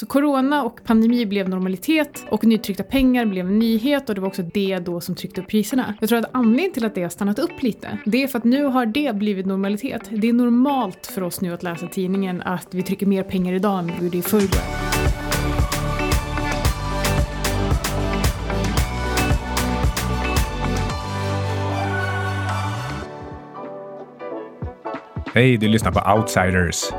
Så corona och pandemi blev normalitet och nytryckta pengar blev en nyhet och det var också det då som tryckte upp priserna. Jag tror att anledningen till att det har stannat upp lite, det är för att nu har det blivit normalitet. Det är normalt för oss nu att läsa tidningen att vi trycker mer pengar idag än vi gjorde i förrgår. Hej, du lyssnar på Outsiders.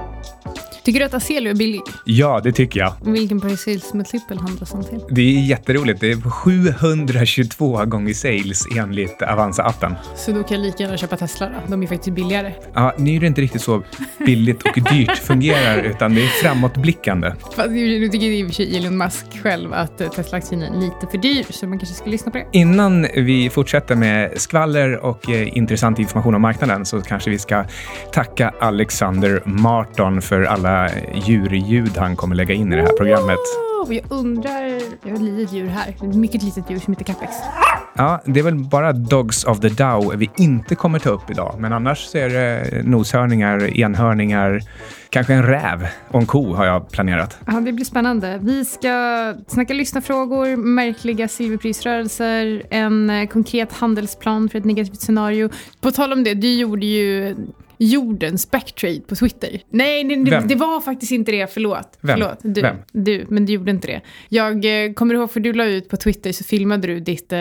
Tycker du att Azelio är billig? Ja, det tycker jag. Vilken price sales multipel handlas han till? Det är jätteroligt. Det är 722 gånger sales enligt Avanza-appen. Så då kan jag lika gärna köpa Tesla då. De är faktiskt billigare. Ja, nu är det inte riktigt så billigt och dyrt fungerar, utan det är framåtblickande. Fast nu tycker i och för sig Elon Musk själv att Tesla-aktien är lite för dyr, så man kanske ska lyssna på det. Innan vi fortsätter med skvaller och eh, intressant information om marknaden så kanske vi ska tacka Alexander Marton för alla djurljud han kommer lägga in i det här programmet. Oh, jag undrar, jag har ett litet djur här, ett mycket litet djur som heter Capex. Ja, det är väl bara Dogs of the Dow vi inte kommer ta upp idag, men annars så är det noshörningar, enhörningar, kanske en räv och en ko har jag planerat. Ja, det blir spännande. Vi ska snacka lyssnarfrågor, märkliga silverprisrörelser, en eh, konkret handelsplan för ett negativt scenario. På tal om det, du gjorde ju jordens backtrade på Twitter. Nej, nej det, det, var faktiskt inte det. Förlåt. Vem? Förlåt. Du, Vem? du, men du gjorde inte det. Jag eh, kommer ihåg, för du la ut på Twitter så filmade du ditt eh,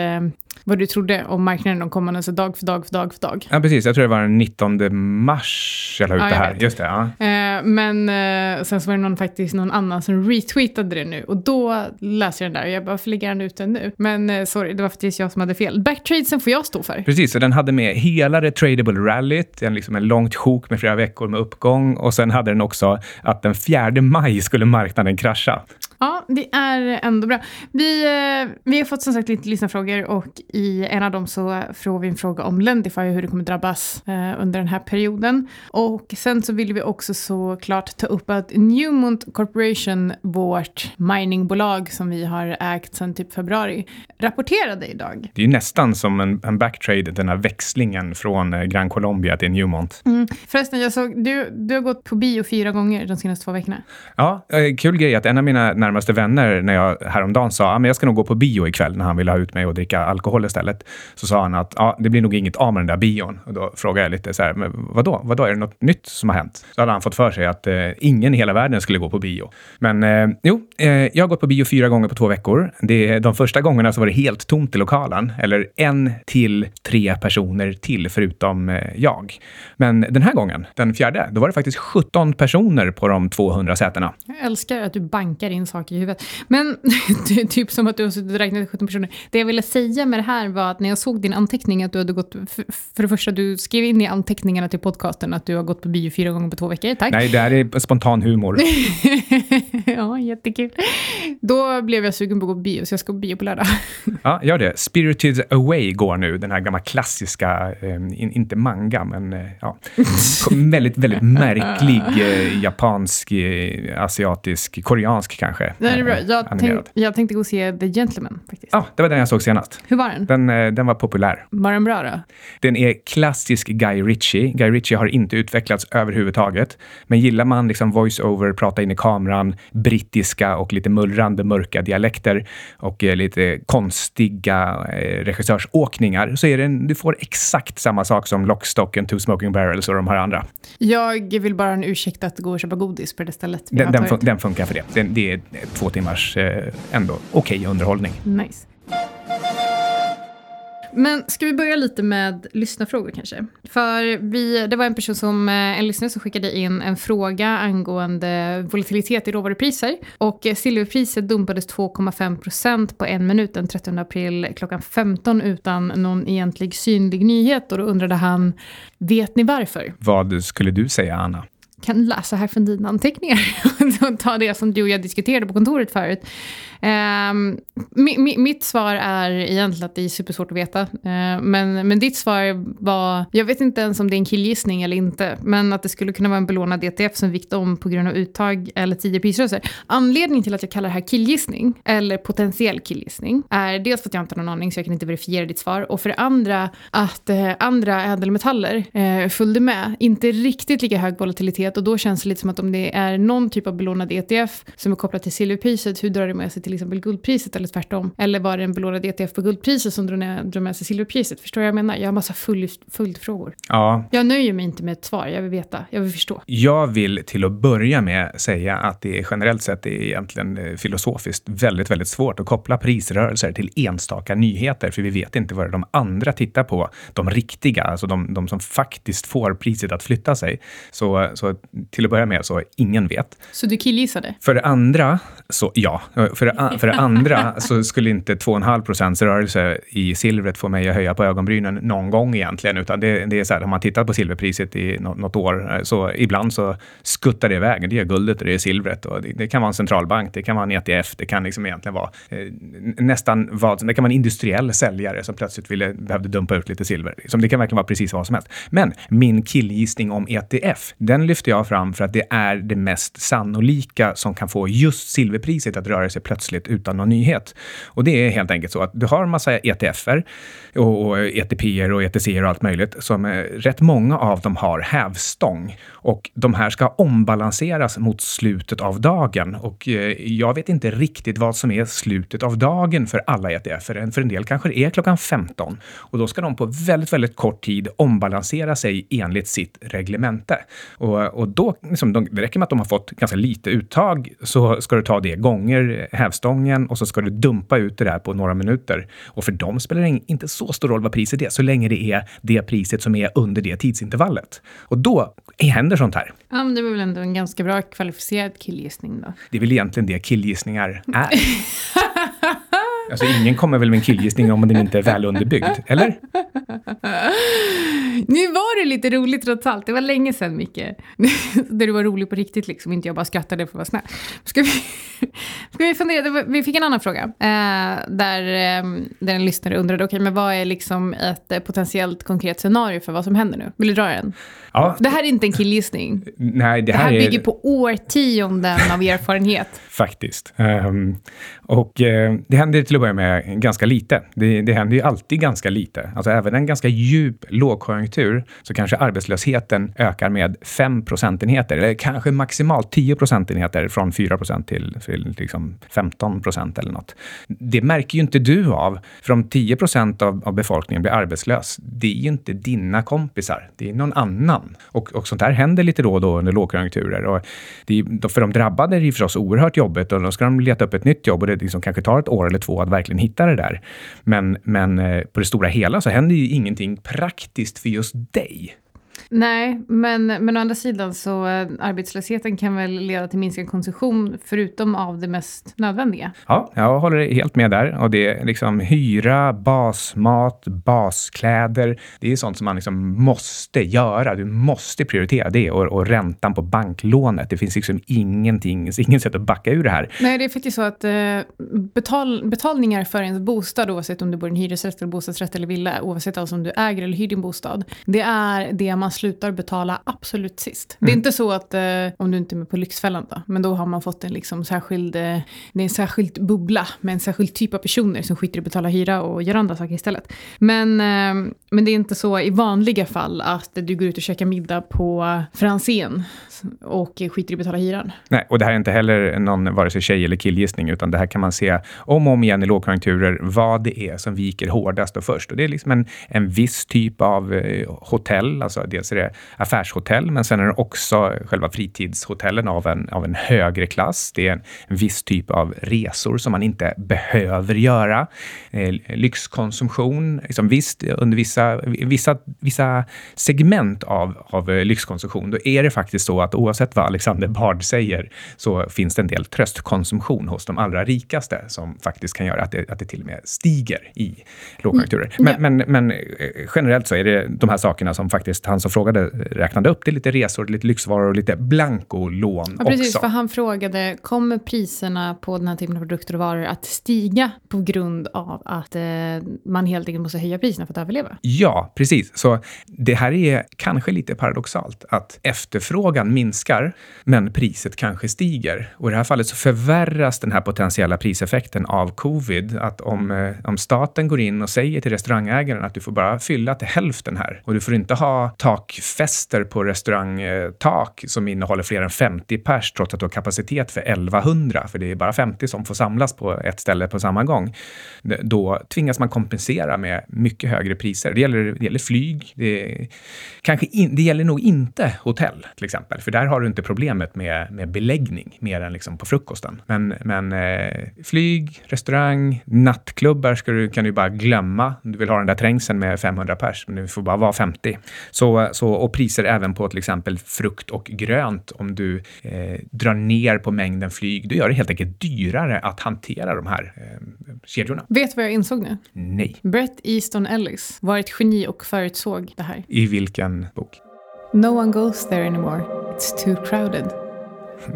vad du trodde om marknaden de kommande, alltså dag för dag för dag för dag. Ja, precis. Jag tror det var den 19 mars jag la ut Ja, det här. Just det, ja. Eh, men eh, sen så var det någon, faktiskt någon annan som retweetade det nu och då läser jag den där och jag bara, varför lägger han ut den nu? Men eh, sorry, det var faktiskt jag som hade fel. Backtradesen får jag stå för. Precis, så den hade med hela det tradable rallyt, en, liksom en långt sjok med flera veckor med uppgång och sen hade den också att den 4 maj skulle marknaden krascha. Ja, det är ändå bra. Vi, eh, vi har fått som sagt lite lyssnarfrågor och i en av dem så får vi en fråga om Lendify och hur det kommer drabbas eh, under den här perioden. Och sen så vill vi också såklart ta upp att Newmont Corporation, vårt miningbolag som vi har ägt sedan typ februari, rapporterade idag. Det är ju nästan som en, en backtrade, den här växlingen från eh, Gran Colombia till Newmont. Mm. Förresten, jag såg, du, du har gått på bio fyra gånger de senaste två veckorna. Ja, kul grej att en av mina närmaste vänner när jag häromdagen sa ah, att jag ska nog gå på bio ikväll när han ville ha ut mig och dricka alkohol istället. Så sa han att ah, det blir nog inget av med den där bion. Och då frågade jag lite så här, men vadå? vadå? Är det något nytt som har hänt? Så hade han fått för sig att eh, ingen i hela världen skulle gå på bio. Men eh, jo, eh, jag har gått på bio fyra gånger på två veckor. Det, de första gångerna så var det helt tomt i lokalen. Eller en till tre personer till förutom eh, jag. Men den här gången, den fjärde, då var det faktiskt 17 personer på de 200 sätena. Jag älskar att du bankar in saker i huvudet. Men typ som att du har suttit och räknat 17 personer. Det jag ville säga med det här var att när jag såg din anteckning att du hade gått, för, för det första du skrev in i anteckningarna till podcasten att du har gått på bio fyra gånger på två veckor. Tack. Nej, det här är spontan humor. ja, jättekul. Då blev jag sugen på att gå på bio, så jag ska på bio på lördag. Ja, gör det. Spirited Away går nu, den här gamla klassiska, eh, in, inte manga, men eh, ja, väldigt, väldigt märklig eh, japansk, eh, asiatisk, koreansk kanske. Det är bra. eh, Jag, tänk, jag tänkte gå och se The Gentleman faktiskt. Ja, det var den jag såg senast. Hur var den? Den, eh, den var populär. Var den bra då? Den är klassisk Guy Ritchie. Guy Ritchie har inte utvecklats överhuvudtaget. Men gillar man liksom voice-over, prata in i kameran, brittiska och lite mullrande mörka dialekter och eh, lite konstiga eh, regissörsåkningar så är det en, du får exakt samma sak som Lockstock and Two Smoking Barrels och de här andra. Jag vill bara ha en ursäkt att gå och köpa godis på det stället. Den, den, fun- den funkar för det. Den, det är två timmars eh, ändå okej underhållning. Nice. Men ska vi börja lite med lyssnarfrågor kanske? För vi, det var en person som, eh, en lyssnare som skickade in en fråga angående volatilitet i råvarupriser. Och eh, silverpriset dumpades 2,5% på en minut den 30 april klockan 15 utan någon egentlig synlig nyhet. Och då undrade han, vet ni varför? Vad skulle du säga, Anna? Kan läsa här från dina anteckningar och ta det som du och jag diskuterade på kontoret förut. Um, mi, mitt svar är egentligen att det är supersvårt att veta. Uh, men, men ditt svar var, jag vet inte ens om det är en killgissning eller inte, men att det skulle kunna vara en belånad ETF som vikt om på grund av uttag eller tidigare prisrörelser. Anledningen till att jag kallar det här killgissning, eller potentiell killgissning, är dels för att jag inte har någon aning så jag kan inte verifiera ditt svar, och för det andra att eh, andra ädelmetaller eh, följde med. Inte riktigt lika hög volatilitet, belåningsmöjlighet och då känns det lite som att om det är någon typ av belånad ETF som är kopplad till silverpriset, hur drar det med sig till exempel guldpriset eller tvärtom? Eller var det en belånad ETF på guldpriset som drar med, drar med sig silverpriset? Förstår du vad jag menar? Jag har massa följdfrågor. Ja. Jag nöjer mig inte med ett svar, jag vill veta, jag vill förstå. Jag vill till att börja med säga att det generellt sett är egentligen eh, filosofiskt väldigt, väldigt svårt att koppla prisrörelser till enstaka nyheter, för vi vet inte vad de andra tittar på. De riktiga, alltså de, de som faktiskt får priset att flytta sig. Så, så till att börja med så ingen vet. Så du killgissade? För det andra, så ja. För det, för det andra så skulle inte 2,5 procents rörelse i silvret få mig att höja på ögonbrynen någon gång egentligen, utan det, det är så här, om man tittar på silverpriset i något, något år, så ibland så skuttar det iväg. Det är guldet och det är silvret. Och det, det, kan vara en centralbank, det kan vara en ETF, det kan liksom egentligen vara eh, nästan vad Det kan vara en industriell säljare som plötsligt ville, behövde dumpa ut lite silver. Liksom, det kan verkligen vara precis vad som helst. Men min killgissning om ETF, den lyfter jag fram för att det är det mest sannolika som kan få just silverpriset att röra sig plötsligt utan någon nyhet. Och det är helt enkelt så att du har en massa ETFer och, och ETPer och ETCer och allt möjligt som eh, rätt många av dem har hävstång och de här ska ombalanseras mot slutet av dagen och eh, jag vet inte riktigt vad som är slutet av dagen för alla ETFer. För en del kanske det är klockan 15 och då ska de på väldigt, väldigt kort tid ombalansera sig enligt sitt reglemente. Och, och då, liksom, de, det räcker med att de har fått ganska lite uttag så ska du ta det gånger hävstången och så ska du dumpa ut det där på några minuter. Och för dem spelar det inte så stor roll vad priset är, så länge det är det priset som är under det tidsintervallet. Och då händer sånt här. Ja, men det var väl ändå en ganska bra kvalificerad killgissning då? Det är väl egentligen det killgissningar är. Alltså ingen kommer väl med en killgissning om den inte är väl underbyggd, eller? Nu var det lite roligt trots allt. Det var länge sedan, Micke. Där du var rolig på riktigt, liksom. Inte jag bara skrattade för att vara snäll. Ska vi, ska vi fundera? Vi fick en annan fråga. Eh, där, eh, där en lyssnare undrade, okej, okay, men vad är liksom ett eh, potentiellt konkret scenario för vad som händer nu? Vill du dra den? Ja. Det här är inte en killgissning. Nej, det här, det här bygger är... på årtionden av erfarenhet. Faktiskt. Um, och uh, det händer till att börja med ganska lite. Det, det händer ju alltid ganska lite. Alltså även en ganska djup lågkonjunktur så kanske arbetslösheten ökar med 5 procentenheter, eller kanske maximalt 10 procentenheter från 4 procent till, till liksom 15 procent eller något. Det märker ju inte du av, för om 10 procent av, av befolkningen blir arbetslös, det är ju inte dina kompisar, det är någon annan. Och, och sånt här händer lite då och då under lågkonjunkturer. Och det, för de drabbade är det förstås oerhört jobbigt och då ska de leta upp ett nytt jobb och det liksom kanske tar ett år eller två att verkligen hitta det där. Men, men eh, på det stora hela så händer ju ingenting praktiskt för just dig. Nej, men, men å andra sidan så äh, arbetslösheten kan väl leda till minskad konsumtion förutom av det mest nödvändiga. Ja, jag håller helt med där. Och det är liksom hyra, basmat, baskläder. Det är sånt som man liksom måste göra. Du måste prioritera det och, och räntan på banklånet. Det finns liksom ingenting, inget sätt att backa ur det här. Nej, det är faktiskt så att äh, betal, betalningar för ens bostad, oavsett om du bor i en hyresrätt, eller bostadsrätt eller villa, oavsett alltså om du äger eller hyr din bostad, det är det man slutar betala absolut sist. Mm. Det är mm. inte så att, eh, om du inte är med på Lyxfällan då, men då har man fått en liksom särskild, eh, det är en särskild bubbla med en särskild typ av personer som skiter i att betala hyra och gör andra saker istället. Men, eh, men det är inte så i vanliga fall att du går ut och käkar middag på Franzén och skiter i att betala hyran. Nej, och det här är inte heller någon vare sig tjej eller killgissning, utan det här kan man se om och om igen i lågkonjunkturer, vad det är som viker hårdast och först. Och det är liksom en, en viss typ av eh, hotell, alltså dels är det affärshotell, men sen är det också själva fritidshotellen av en, av en högre klass. Det är en, en viss typ av resor som man inte behöver göra. Eh, lyxkonsumtion, liksom visst, under vissa, vissa, vissa segment av, av lyxkonsumtion, då är det faktiskt så att oavsett vad Alexander Bard säger, så finns det en del tröstkonsumtion hos de allra rikaste som faktiskt kan göra att det, att det till och med stiger i lågkonjunkturer. Mm, men, men, men, eh, generellt så är det de här sakerna som faktiskt han som frågade räknade upp. Det är lite resor, lite lyxvaror och lite blankolån ja, precis, också. för han frågade, kommer priserna på den här typen av produkter och varor att stiga på grund av att eh, man helt enkelt måste höja priserna för att överleva? Ja, precis. Så det här är kanske lite paradoxalt, att efterfrågan minskar, men priset kanske stiger. Och i det här fallet så förvärras den här potentiella priseffekten av covid. Att om, eh, om staten går in och säger till restaurangägaren att du får bara fylla till hälften här och du får inte ha tak bakfester på restaurangtak som innehåller fler än 50 pers trots att du har kapacitet för 1100, för det är bara 50 som får samlas på ett ställe på samma gång. Då tvingas man kompensera med mycket högre priser. Det gäller, det gäller flyg, det, kanske in, det gäller nog inte hotell till exempel, för där har du inte problemet med, med beläggning mer än liksom på frukosten. Men, men eh, flyg, restaurang, nattklubbar ska du, kan du bara glömma. Du vill ha den där trängseln med 500 pers, men det får bara vara 50. Så, så, och priser även på till exempel frukt och grönt. Om du eh, drar ner på mängden flyg, då gör det helt enkelt dyrare att hantera de här eh, kedjorna. Vet du vad jag insåg nu? Nej. Brett Easton Ellis var ett geni och förutsåg det här. I vilken bok? No one goes there anymore. It's too crowded.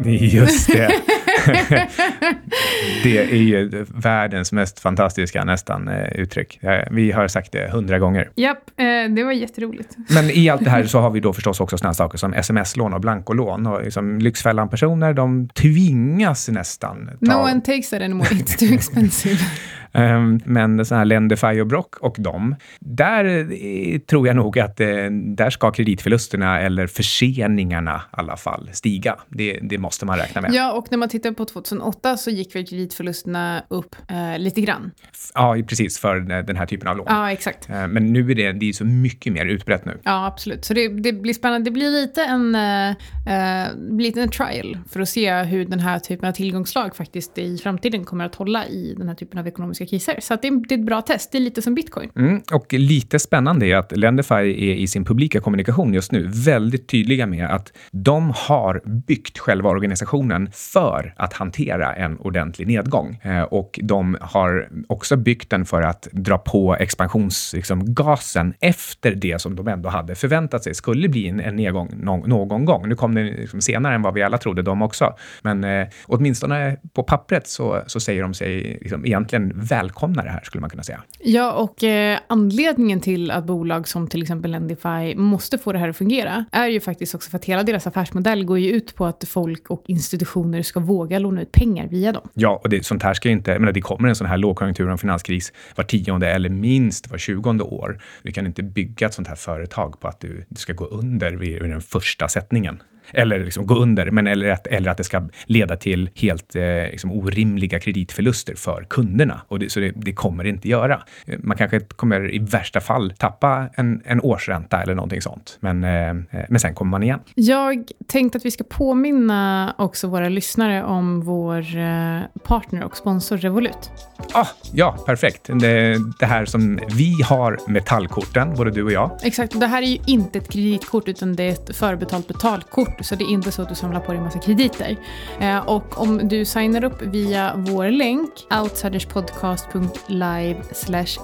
Just det. det är ju världens mest fantastiska nästan eh, uttryck. Vi har sagt det hundra gånger. Japp, eh, det var jätteroligt. Men i allt det här så har vi då förstås också sådana saker som sms-lån och blankolån. Och liksom Lyxfällan-personer, de tvingas nästan. Ta... No one takes that anymore, it's too expensive. Ehm, men så här Lendify och Brock och dem, där eh, tror jag nog att där ska kreditförlusterna eller förseningarna i alla fall stiga. Det, det måste man räkna med. Ja, och när man tittar på 2008 så gick väl kreditförlusterna upp eh, lite grann. Ja, precis, för den här typen av lån. Ja, exakt. Eh, men nu är det, det är så mycket mer utbrett nu. Ja, absolut. Så det, det blir spännande. Det blir lite en, uh, blir en trial för att se hur den här typen av tillgångslag faktiskt i framtiden kommer att hålla i den här typen av ekonomiska kriser. Så det, det, är ett bra test. Det är lite som bitcoin. Mm, och lite spännande är att Lendify är i sin publika kommunikation just nu väldigt tydliga med att de har byggt själva organisationen för att hantera en ordentlig nedgång. Eh, och de har också byggt den för att dra på expansionsgasen liksom, efter det som de ändå hade förväntat sig skulle bli en, en nedgång någon, någon gång. Nu kom det liksom senare än vad vi alla trodde, de också. Men eh, åtminstone på pappret så, så säger de sig liksom, egentligen välkomna det här, skulle man kunna säga. Ja, och eh, anledningen till att bolag som till exempel Lendify måste få det här att fungera är ju faktiskt också för att hela deras affärsmodell går ju ut på att folk och institutioner ska våga låna ut pengar via dem. Ja, och det, sånt här ska ju inte, jag menar, det kommer en sån här lågkonjunktur och en finanskris var tionde eller minst var tjugonde år. Du kan inte bygga ett sånt här företag på att du, du ska gå under vid, vid den första sättningen eller liksom gå under, men eller att, eller att det ska leda till helt eh, liksom orimliga kreditförluster för kunderna. Och det, så det, det, kommer det inte göra. Man kanske kommer i värsta fall tappa en, en årsränta eller någonting sånt, men, eh, men sen kommer man igen. Jag tänkte att vi ska påminna också våra lyssnare om vår eh, partner och sponsor Revolut. Ah, ja, perfekt. Det, det här som vi har metallkorten, både du och jag. Exakt, det här är ju inte ett kreditkort utan det är ett förbetalt betalkort så det är inte så att du samlar på dig en massa krediter. Eh, och om du signar upp via vår länk, outsiderspodcast.live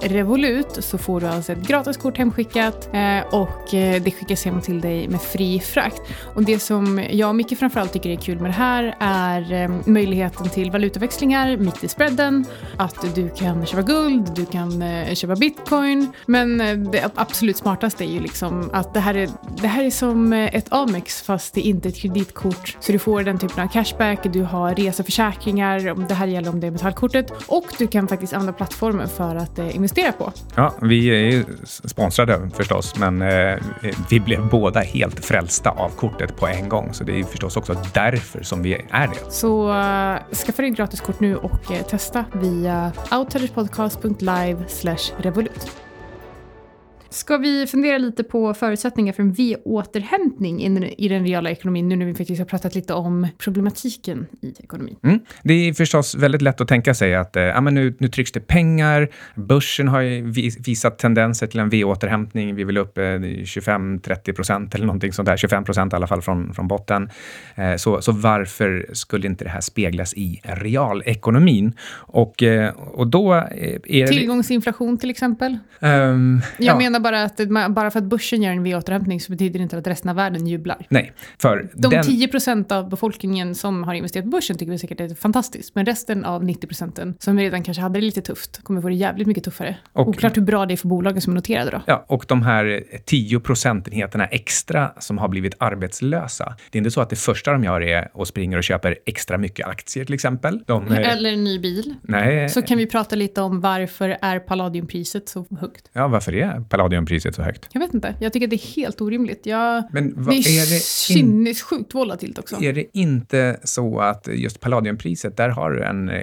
revolut, så får du alltså ett gratiskort hemskickat eh, och eh, det skickas hem till dig med fri frakt. Och det som jag och Micke framförallt tycker är kul med det här är eh, möjligheten till valutaväxlingar mitt i spreaden, att du kan köpa guld, du kan eh, köpa bitcoin, men eh, det absolut smartaste är ju liksom att det här är, det här är som ett Amex fast det inte ett kreditkort. Så du får den typen av cashback, du har reseförsäkringar, det här gäller om det är metallkortet. Och du kan faktiskt använda plattformen för att eh, investera på. Ja, vi är ju sponsrade förstås, men eh, vi blev båda helt frälsta av kortet på en gång. Så det är förstås också därför som vi är det. Så uh, skaffa dig ett gratiskort nu och testa via outsiderspodcast.live revolut. Ska vi fundera lite på förutsättningar för en V-återhämtning i den reala ekonomin nu när vi faktiskt har pratat lite om problematiken i ekonomin? Mm. Det är förstås väldigt lätt att tänka sig att eh, ja, men nu, nu trycks det pengar, börsen har ju visat tendenser till en V-återhämtning, vi vill upp eh, 25-30 procent eller någonting sånt där, 25 procent i alla fall från, från botten. Eh, så, så varför skulle inte det här speglas i realekonomin? Och, eh, och då eh, är det... Tillgångsinflation till exempel? Um, Jag ja. menar bara att bara för att börsen gör en V-återhämtning så betyder det inte att resten av världen jublar. Nej, för De den... 10 procent av befolkningen som har investerat på börsen tycker vi säkert är fantastiskt, men resten av 90 procenten som redan kanske hade det lite tufft kommer få det jävligt mycket tuffare. Och, Oklart hur bra det är för bolagen som är noterade då. Ja, och de här 10 procentenheterna extra som har blivit arbetslösa. Det är inte så att det första de gör är att springa och köper extra mycket aktier till exempel. De, Eller en ny bil. Nej. Så kan vi prata lite om varför är palladiumpriset så högt? Ja, varför är palladium palladiumpriset så högt? Jag vet inte. Jag tycker att det är helt orimligt. Jag, Men vad, det är, är, det sinnessjukt volatilt också. är det inte så att just palladiumpriset, där har du en eh,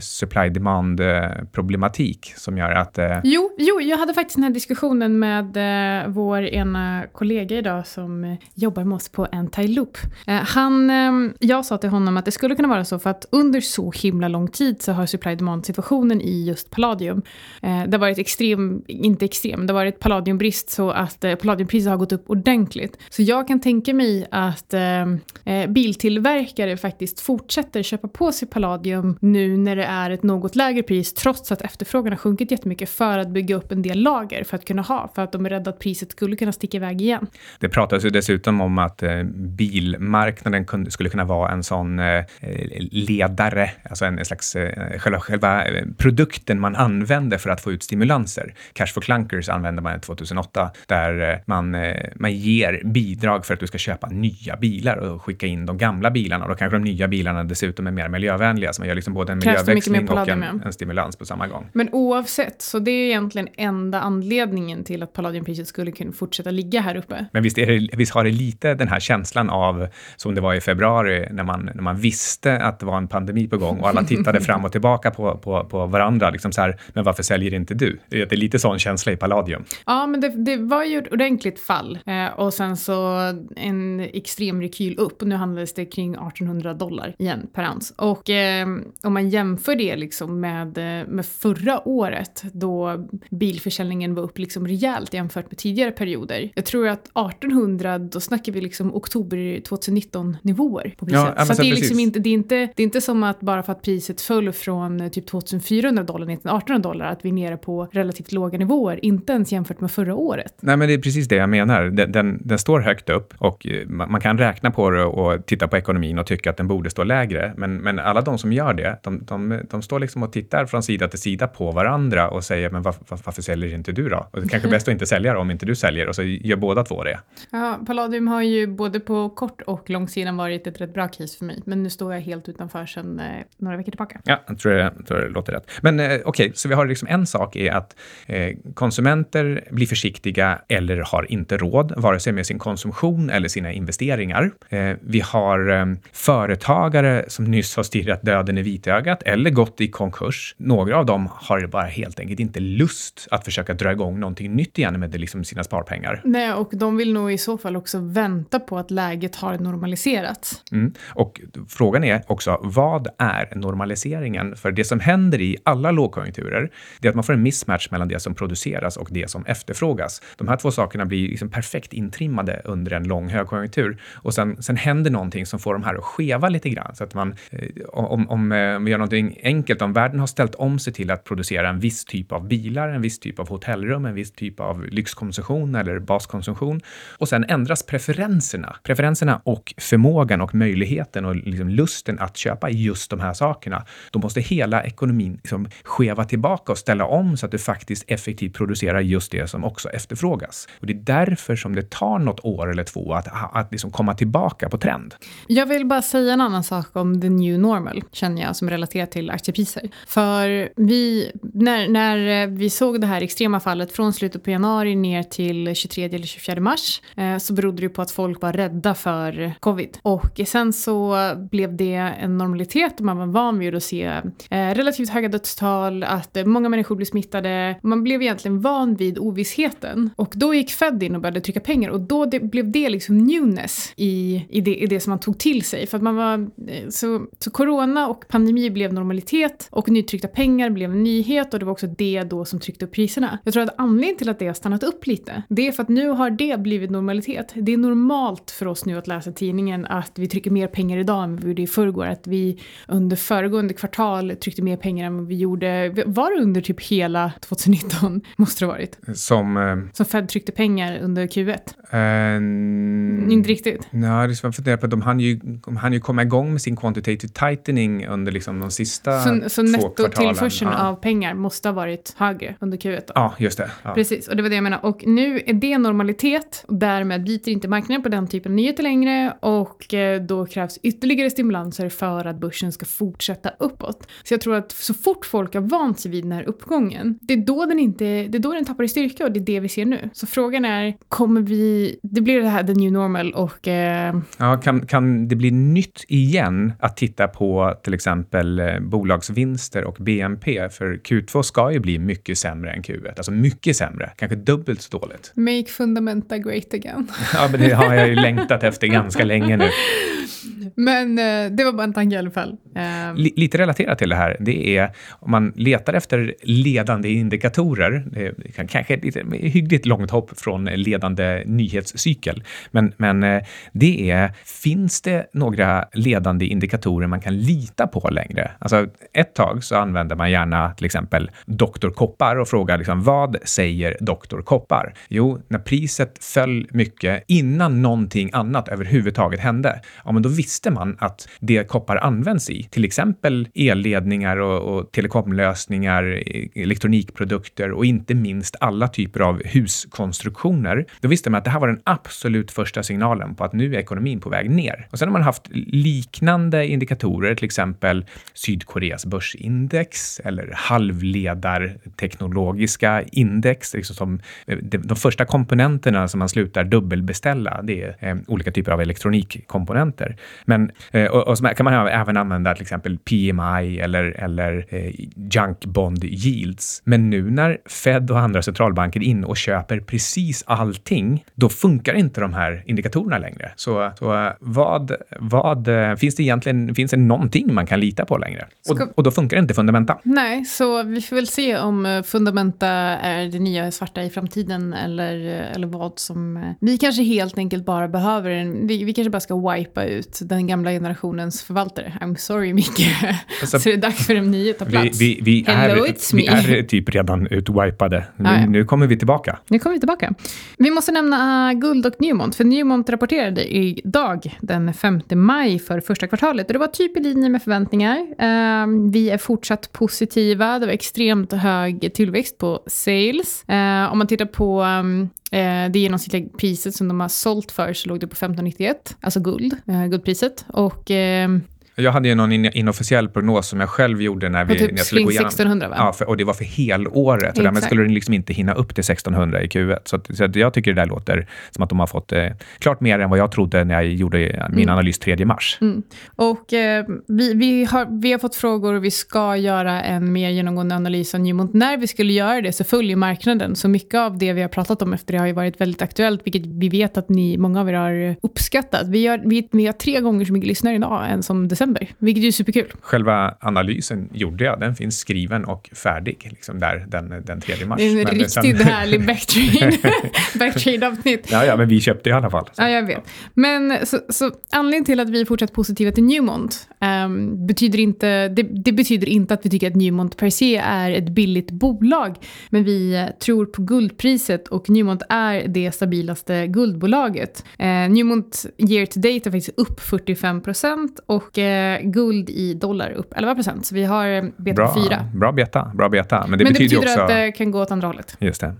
supply-demand-problematik som gör att... Eh, Jo, jo, jag hade faktiskt den här diskussionen med eh, vår ena kollega idag som eh, jobbar med oss på Anti-Loop. Eh, han, eh, jag sa till honom att det skulle kunna vara så för att under så himla lång tid så har supply-demand-situationen i just palladium, eh, det har varit extrem, inte extrem, det har varit palladiumbrist så att eh, palladiumpriset har gått upp ordentligt. Så jag kan tänka mig att eh, eh, biltillverkare faktiskt fortsätter köpa på sig palladium nu när det är ett något lägre pris trots att efterfrågan har sjunkit jättemycket för att bygga upp en del lager för att kunna ha, för att de är rädda att priset skulle kunna sticka iväg igen. Det pratas ju dessutom om att eh, bilmarknaden kunde, skulle kunna vara en sån eh, ledare, alltså en, en slags eh, själva, själva eh, produkten man använder för att få ut stimulanser. Cash for clunkers använder man 2008, där eh, man, eh, man ger bidrag för att du ska köpa nya bilar och skicka in de gamla bilarna. Och då kanske de nya bilarna dessutom är mer miljövänliga, så man gör liksom både en miljöväxling och en, en stimulans på samma gång. Men oavsett, så det är egentligen enda anledningen till att palladiumpriset skulle kunna fortsätta ligga här uppe. Men visst, det, visst har det lite den här känslan av, som det var i februari, när man, när man visste att det var en pandemi på gång och alla tittade fram och tillbaka på, på, på varandra. Liksom så här, men varför säljer inte du? Det är det är lite sån känsla i Palladium. Ja, men det, det var ju ett ordentligt fall eh, och sen så en extrem rekyl upp. Nu handlades det kring 1800 dollar igen per ounce. Och eh, om man jämför det liksom med, eh, med förra året då bilförsäljningen var upp liksom rejält jämfört med tidigare perioder. Jag tror att 1800, då snackar vi liksom oktober 2019 nivåer på priset. Ja, så det är precis. liksom inte, det är inte, det är inte som att bara för att priset föll från eh, typ 2400 dollar ner till 1800 dollar att vi är nere på relativt låga nivåer, inte ens jämfört med förra året. Nej, men det är precis det jag menar. Den, den, den står högt upp och eh, man, man kan räkna på det och titta på ekonomin och tycka att den borde stå lägre. Men, men alla de som gör det, de, de, de står liksom och tittar från sida till sida på varandra och säger, men varför, varför säljer inte du då? Och det kanske är bäst att inte sälja då, om inte du säljer och så gör båda två det. Ja, Palladium har ju både på kort och lång sidan varit ett rätt bra case för mig, men nu står jag helt utanför sedan eh, några veckor tillbaka. Ja, jag tror det, jag tror det låter rätt. Men eh, okej, så vi har liksom en sak är att eh, konsumenter blir försiktiga eller har inte råd, vare sig med sin konsumtion eller sina investeringar. Eh, vi har eh, företagare som nyss har stirrat döden i vitögat eller gått i konkurs. Några av dem har bara helt enkelt inte lust att försöka dra igång någonting nytt igen med liksom sina sparpengar. Nej, och de vill nog i så fall också vänta på att läget har normaliserats. Mm. Och frågan är också, vad är normaliseringen? För det som händer i alla lågkonjunkturer, det är att man får en mismatch mellan det som produceras och det som efterfrågas. De här två sakerna blir liksom perfekt intrimmade under en lång högkonjunktur och sen, sen händer någonting som får de här att skeva lite grann. Så att man, eh, om, om, eh, om vi gör någonting enkelt, om världen har ställt om sig till att producera en viss typ av bilar, en viss typ av hotellrum, en viss typ av lyxkonsumtion eller baskonsumtion och sen ändras preferenserna, preferenserna och förmågan och möjligheten och liksom lusten att köpa just de här sakerna, då måste hela ekonomin liksom skeva tillbaka och ställa om så att du faktiskt effektivt producerar just det det som också efterfrågas. Och det är därför som det tar något år eller två att, att liksom komma tillbaka på trend. Jag vill bara säga en annan sak om the new normal, känner jag, som relaterar till aktiepriser. För vi, när, när vi såg det här extrema fallet från slutet på januari ner till 23 eller 24 mars, eh, så berodde det på att folk var rädda för covid. Och sen så blev det en normalitet och man var van vid att se eh, relativt höga dödstal, att eh, många människor blev smittade. Man blev egentligen van vid ovissheten. Och då gick Fed in och började trycka pengar och då det, blev det liksom newness i, i, det, i det som man tog till sig. För att man var, eh, så, så corona och pandemi blev normalitet och nytryckta pengar blev en nyhet och det var också det då som tryckte upp priserna. Jag tror att anledningen till att det har stannat upp lite, det är för att nu har det blivit normalitet. Det är normalt för oss nu att läsa tidningen att vi trycker mer pengar idag än vi gjorde i förrgår. Att vi under föregående kvartal tryckte mer pengar än vad vi gjorde, var det under typ hela 2019? Måste det ha varit. Som... Eh, Som Fed tryckte pengar under Q1. eh, Inte riktigt. Nej, det är funderar på att de hann ju, de hann ju komma igång med sin quantitative tightening under liksom de sista Så, så två kvartalen. nettotillförseln ja. av pengar måste ha varit högre under Q1 då. Ja, just det. Ja. Precis, och det var det jag menade. Och nu är det normalitet och därmed biter inte marknaden på den typen av nyheter längre och eh, då krävs ytterligare stimulanser för att börsen ska fortsätta uppåt. Så jag tror att så fort folk har vant sig vid den här uppgången, det är då den, inte, det är då den tappar i styrka styrka och det är det vi ser nu. Så frågan är, kommer vi... Det blir det här the new normal och... Eh... Ja, kan, kan det bli nytt igen att titta på till exempel eh, bolagsvinster och BNP? För Q2 ska ju bli mycket sämre än Q1, alltså mycket sämre, kanske dubbelt så dåligt. Make fundamenta great again. ja, men det har jag ju längtat efter ganska länge nu. Men eh, det var bara en tanke i alla fall. Eh. Lite relaterat till det här, det är om man letar efter ledande indikatorer, det kan kanske ett lite hyggligt långt hopp från ledande nyhetscykel, men, men eh, det är, finns det några ledande indikatorer man kan lita på längre? Alltså ett tag så använder man gärna till exempel Dr. Koppar och frågar liksom, vad säger Dr. Koppar? Jo, när priset föll mycket innan någonting annat överhuvudtaget hände, ja, men då visste man att det koppar används i, till exempel elledningar och, och telekomlösningar, e-, elektronikprodukter och inte minst alla typer av huskonstruktioner, då visste man att det här var den absolut första signalen på att nu är ekonomin på väg ner. Och sen har man haft liknande indikatorer, till exempel Sydkoreas börsindex eller halvledarteknologiska index, liksom som eh, de, första komponenterna som man slutar dubbelbeställa, det är eh, olika typer av elektronikkomponenter. Men, eh, och, och så kan man även använda till exempel PMI eller, eller eh, junk bond yields. Men nu när Fed och andra centralbanker inne och köper precis allting, då funkar inte de här indikatorerna längre. Så, så vad, vad finns det egentligen, finns det någonting man kan lita på längre? Och, och då funkar inte fundamenta. Nej, så vi får väl se om eh, fundamenta är det nya svarta i framtiden eller, eller vad som... Vi kanske helt enkelt bara behöver en, vi, vi kanske bara ska wipa ut den gamla generationens förvaltare. I'm sorry Micke. Alltså, så det är dags för de nya att ta plats. Vi, vi, vi Hello, är, it's me. vi är typ redan utwipade. Nu nu kommer vi tillbaka. Nu kommer vi tillbaka. Vi måste nämna äh, Guld och Newmont, för Newmont rapporterade idag den 5 maj för första kvartalet. Och det var typ i linje med förväntningar. Ehm, vi är fortsatt positiva. Det var extremt hög tillväxt på sales. Ehm, om man tittar på ehm, eh, det genomsnittliga priset som de har sålt för så låg det på 15,91, alltså guld, eh, guldpriset. Och jag hade ju någon inofficiell prognos som jag själv gjorde när, vi, typ när jag skulle gå igenom. 1600 va? Ja, för, och det var för helåret. Så därmed skulle den liksom inte hinna upp till 1600 i Q1. Så, att, så att jag tycker det där låter som att de har fått eh, klart mer än vad jag trodde när jag gjorde min mm. analys 3 mars. Mm. Och eh, vi, vi, har, vi har fått frågor och vi ska göra en mer genomgående analys av Newmont. När vi skulle göra det så följer marknaden. Så mycket av det vi har pratat om efter det har ju varit väldigt aktuellt, vilket vi vet att ni, många av er har uppskattat. Vi, gör, vi, vi har tre gånger så mycket lyssnare idag än som december, vilket är superkul. Själva analysen gjorde jag. Den finns skriven och färdig liksom där den, den 3 mars. Det är en men riktigt sen... härlig backtrade-avsnitt. ja, ja, men vi köpte i alla fall. Så. Ja, jag vet. Men så, så anledningen till att vi är fortsatt positiva till Newmont um, betyder inte, det, det, betyder inte att vi tycker att Newmont per se är ett billigt bolag. Men vi tror på guldpriset och Newmont är det stabilaste guldbolaget. Uh, Newmont year to date är faktiskt upp 45 procent och uh, guld i dollar upp 11 procent. Så vi har beta bra, 4. Bra beta, bra beta. Men det, Men betyder, det betyder också... att det kan gå åt andra hållet. Just det.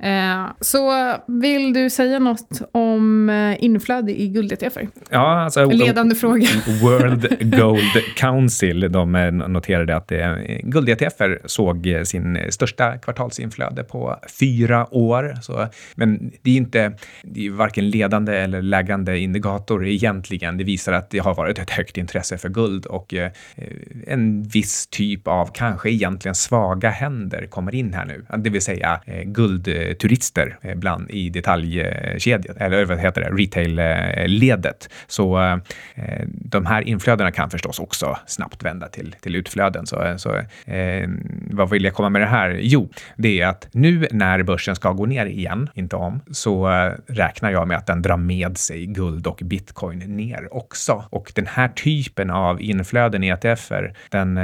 Eh, så vill du säga något om eh, inflöde i guld-ETFer? Ja, alltså, Ledande fråga. World Gold Council de eh, noterade att guld-ETFer såg sin största kvartalsinflöde på fyra år. Så, men det är inte det är varken ledande eller läggande indikator egentligen. Det visar att det har varit ett högt intresse för guld och en viss typ av kanske egentligen svaga händer kommer in här nu. Det vill säga guld guldturister eh, ibland i detaljkedjan, eller vad heter det, retail-ledet. Så eh, de här inflödena kan förstås också snabbt vända till, till utflöden. Så, eh, så vad vill jag komma med det här? Jo, det är att nu när börsen ska gå ner igen, inte om, så räknar jag med att den drar med sig guld och bitcoin ner också. Och den här typen av inflöden i ETFer, den,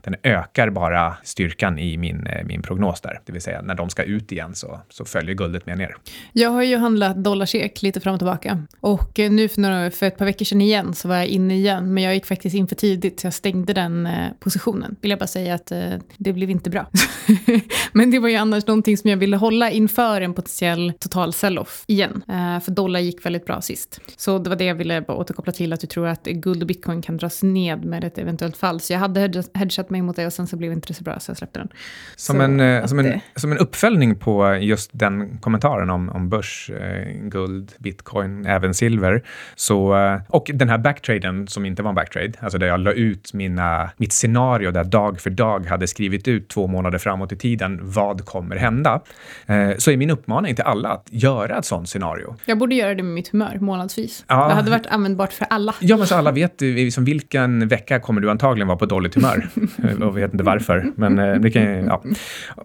den ökar bara styrkan i min, min prognos där, det vill säga när de ska ut igen så, så följer guldet med ner. Jag har ju handlat dollarsekk lite fram och tillbaka. Och eh, nu för, några, för ett par veckor sedan igen så var jag inne igen. Men jag gick faktiskt in för tidigt så jag stängde den eh, positionen. Vill jag bara säga att eh, det blev inte bra. men det var ju annars någonting som jag ville hålla inför en potentiell total sell-off igen. För dollar gick väldigt bra sist. Så det var det jag ville bara återkoppla till, att du tror att guld och bitcoin kan dras ned med ett eventuellt fall. Så jag hade hedgat mig mot det och sen så blev inte det så bra så jag släppte den. Som, en, eh, som, en, som en uppföljning på Så just den kommentaren om, om börs, eh, guld, bitcoin, även silver. Så, eh, och den här backtraden som inte var en backtrade, alltså där jag la ut mina, mitt scenario där dag för dag hade skrivit ut två månader framåt i tiden, vad kommer hända? Eh, så är min uppmaning till alla att göra ett sånt scenario. Jag borde göra det med mitt humör månadsvis. Ja. Det hade varit användbart för alla. Ja, men så alla vet liksom, vilken vecka kommer du antagligen vara på dåligt humör. och vet inte varför, men det kan ja.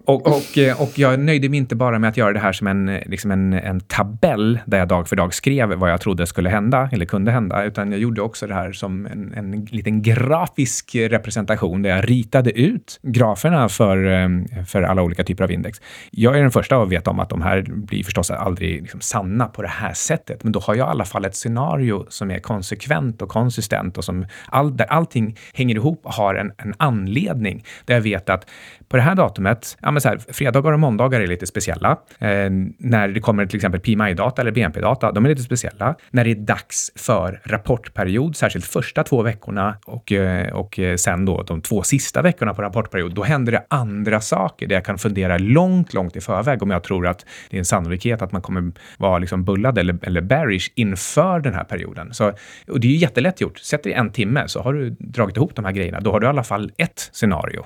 Och, och, och jag nöjde mig inte bara med att göra det här som en, liksom en, en tabell där jag dag för dag skrev vad jag trodde skulle hända eller kunde hända, utan jag gjorde också det här som en, en liten grafisk representation där jag ritade ut graferna för, ehm, för alla olika typer av index. Jag är den första att veta om att de här blir förstås aldrig liksom sanna på det här sättet, men då har jag i alla fall ett scenario som är konsekvent och konsistent och som all, där allting hänger ihop och har en, en anledning. Där jag vet att på det här datumet, ja men så här, fredagar och måndagar är lite speciella. Eh, när det kommer till exempel PMI-data eller BNP-data, de är lite speciella. När det är dags för rapportperiod, särskilt första två veckorna och, eh, och eh, sen då de två sista veckorna på rapportperiod, då händer det andra saker där jag kan fundera långt, långt i förväg om jag tror att det är en sannolikhet att man kommer vara liksom bullad eller, eller bearish inför den här perioden. Så, och det är ju jättelätt gjort. Sätt dig en timme så har du dragit ihop de här grejerna. Då har du i alla fall ett scenario.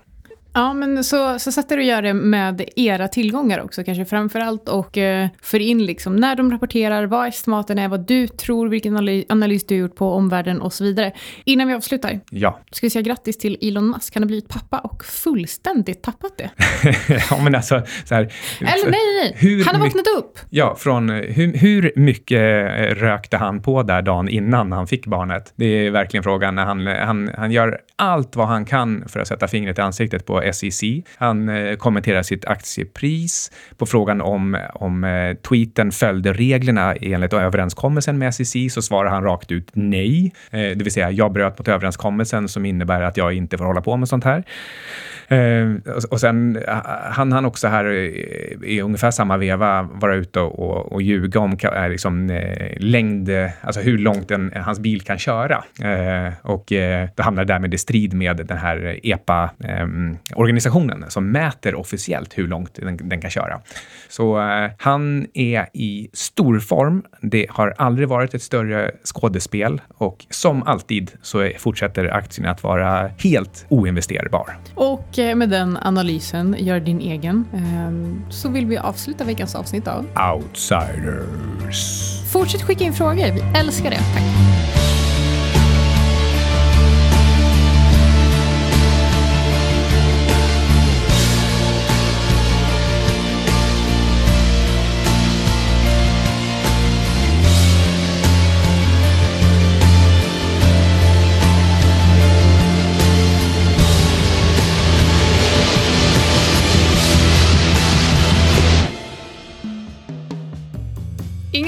Ja, men så, så sätter du att göra det med era tillgångar också, kanske framför allt, och eh, för in liksom när de rapporterar, vad estimaten är, vad du tror, vilken analys du har gjort på omvärlden och så vidare. Innan vi avslutar, ja. ska vi säga grattis till Elon Musk. Han har blivit pappa och fullständigt tappat det. ja, men alltså, så här, Eller nej, nej, han har vaknat upp. Ja, från hur, hur mycket rökte han på där dagen innan han fick barnet? Det är verkligen frågan. Han, han, han gör allt vad han kan för att sätta fingret i ansiktet på SEC. Han eh, kommenterar sitt aktiepris. På frågan om, om eh, tweeten följde reglerna enligt överenskommelsen med SEC så svarar han rakt ut nej. Eh, det vill säga, jag bröt mot överenskommelsen som innebär att jag inte får hålla på med sånt här. Eh, och sen eh, han han också här eh, i ungefär samma veva vara ute och, och, och ljuga om eh, liksom, eh, längd, alltså hur långt en, hans bil kan köra. Eh, och eh, hamnar därmed i strid med den här EPA ehm, ehm, som mäter officiellt hur långt den, den kan köra. Så eh, han är i stor form. Det har aldrig varit ett större skådespel och som alltid så fortsätter aktien att vara helt oinvesterbar. Och Eh, med den analysen, gör din egen, ehm, så vill vi avsluta veckans avsnitt av Outsiders. Fortsätt skicka in frågor, vi älskar det. Tack.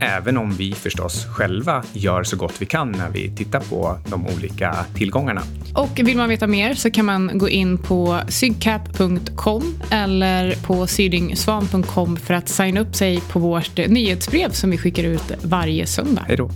även om vi förstås själva gör så gott vi kan när vi tittar på de olika tillgångarna. Och vill man veta mer så kan man gå in på sygcap.com eller på sydingsvan.com för att signa upp sig på vårt nyhetsbrev som vi skickar ut varje söndag. Hej då.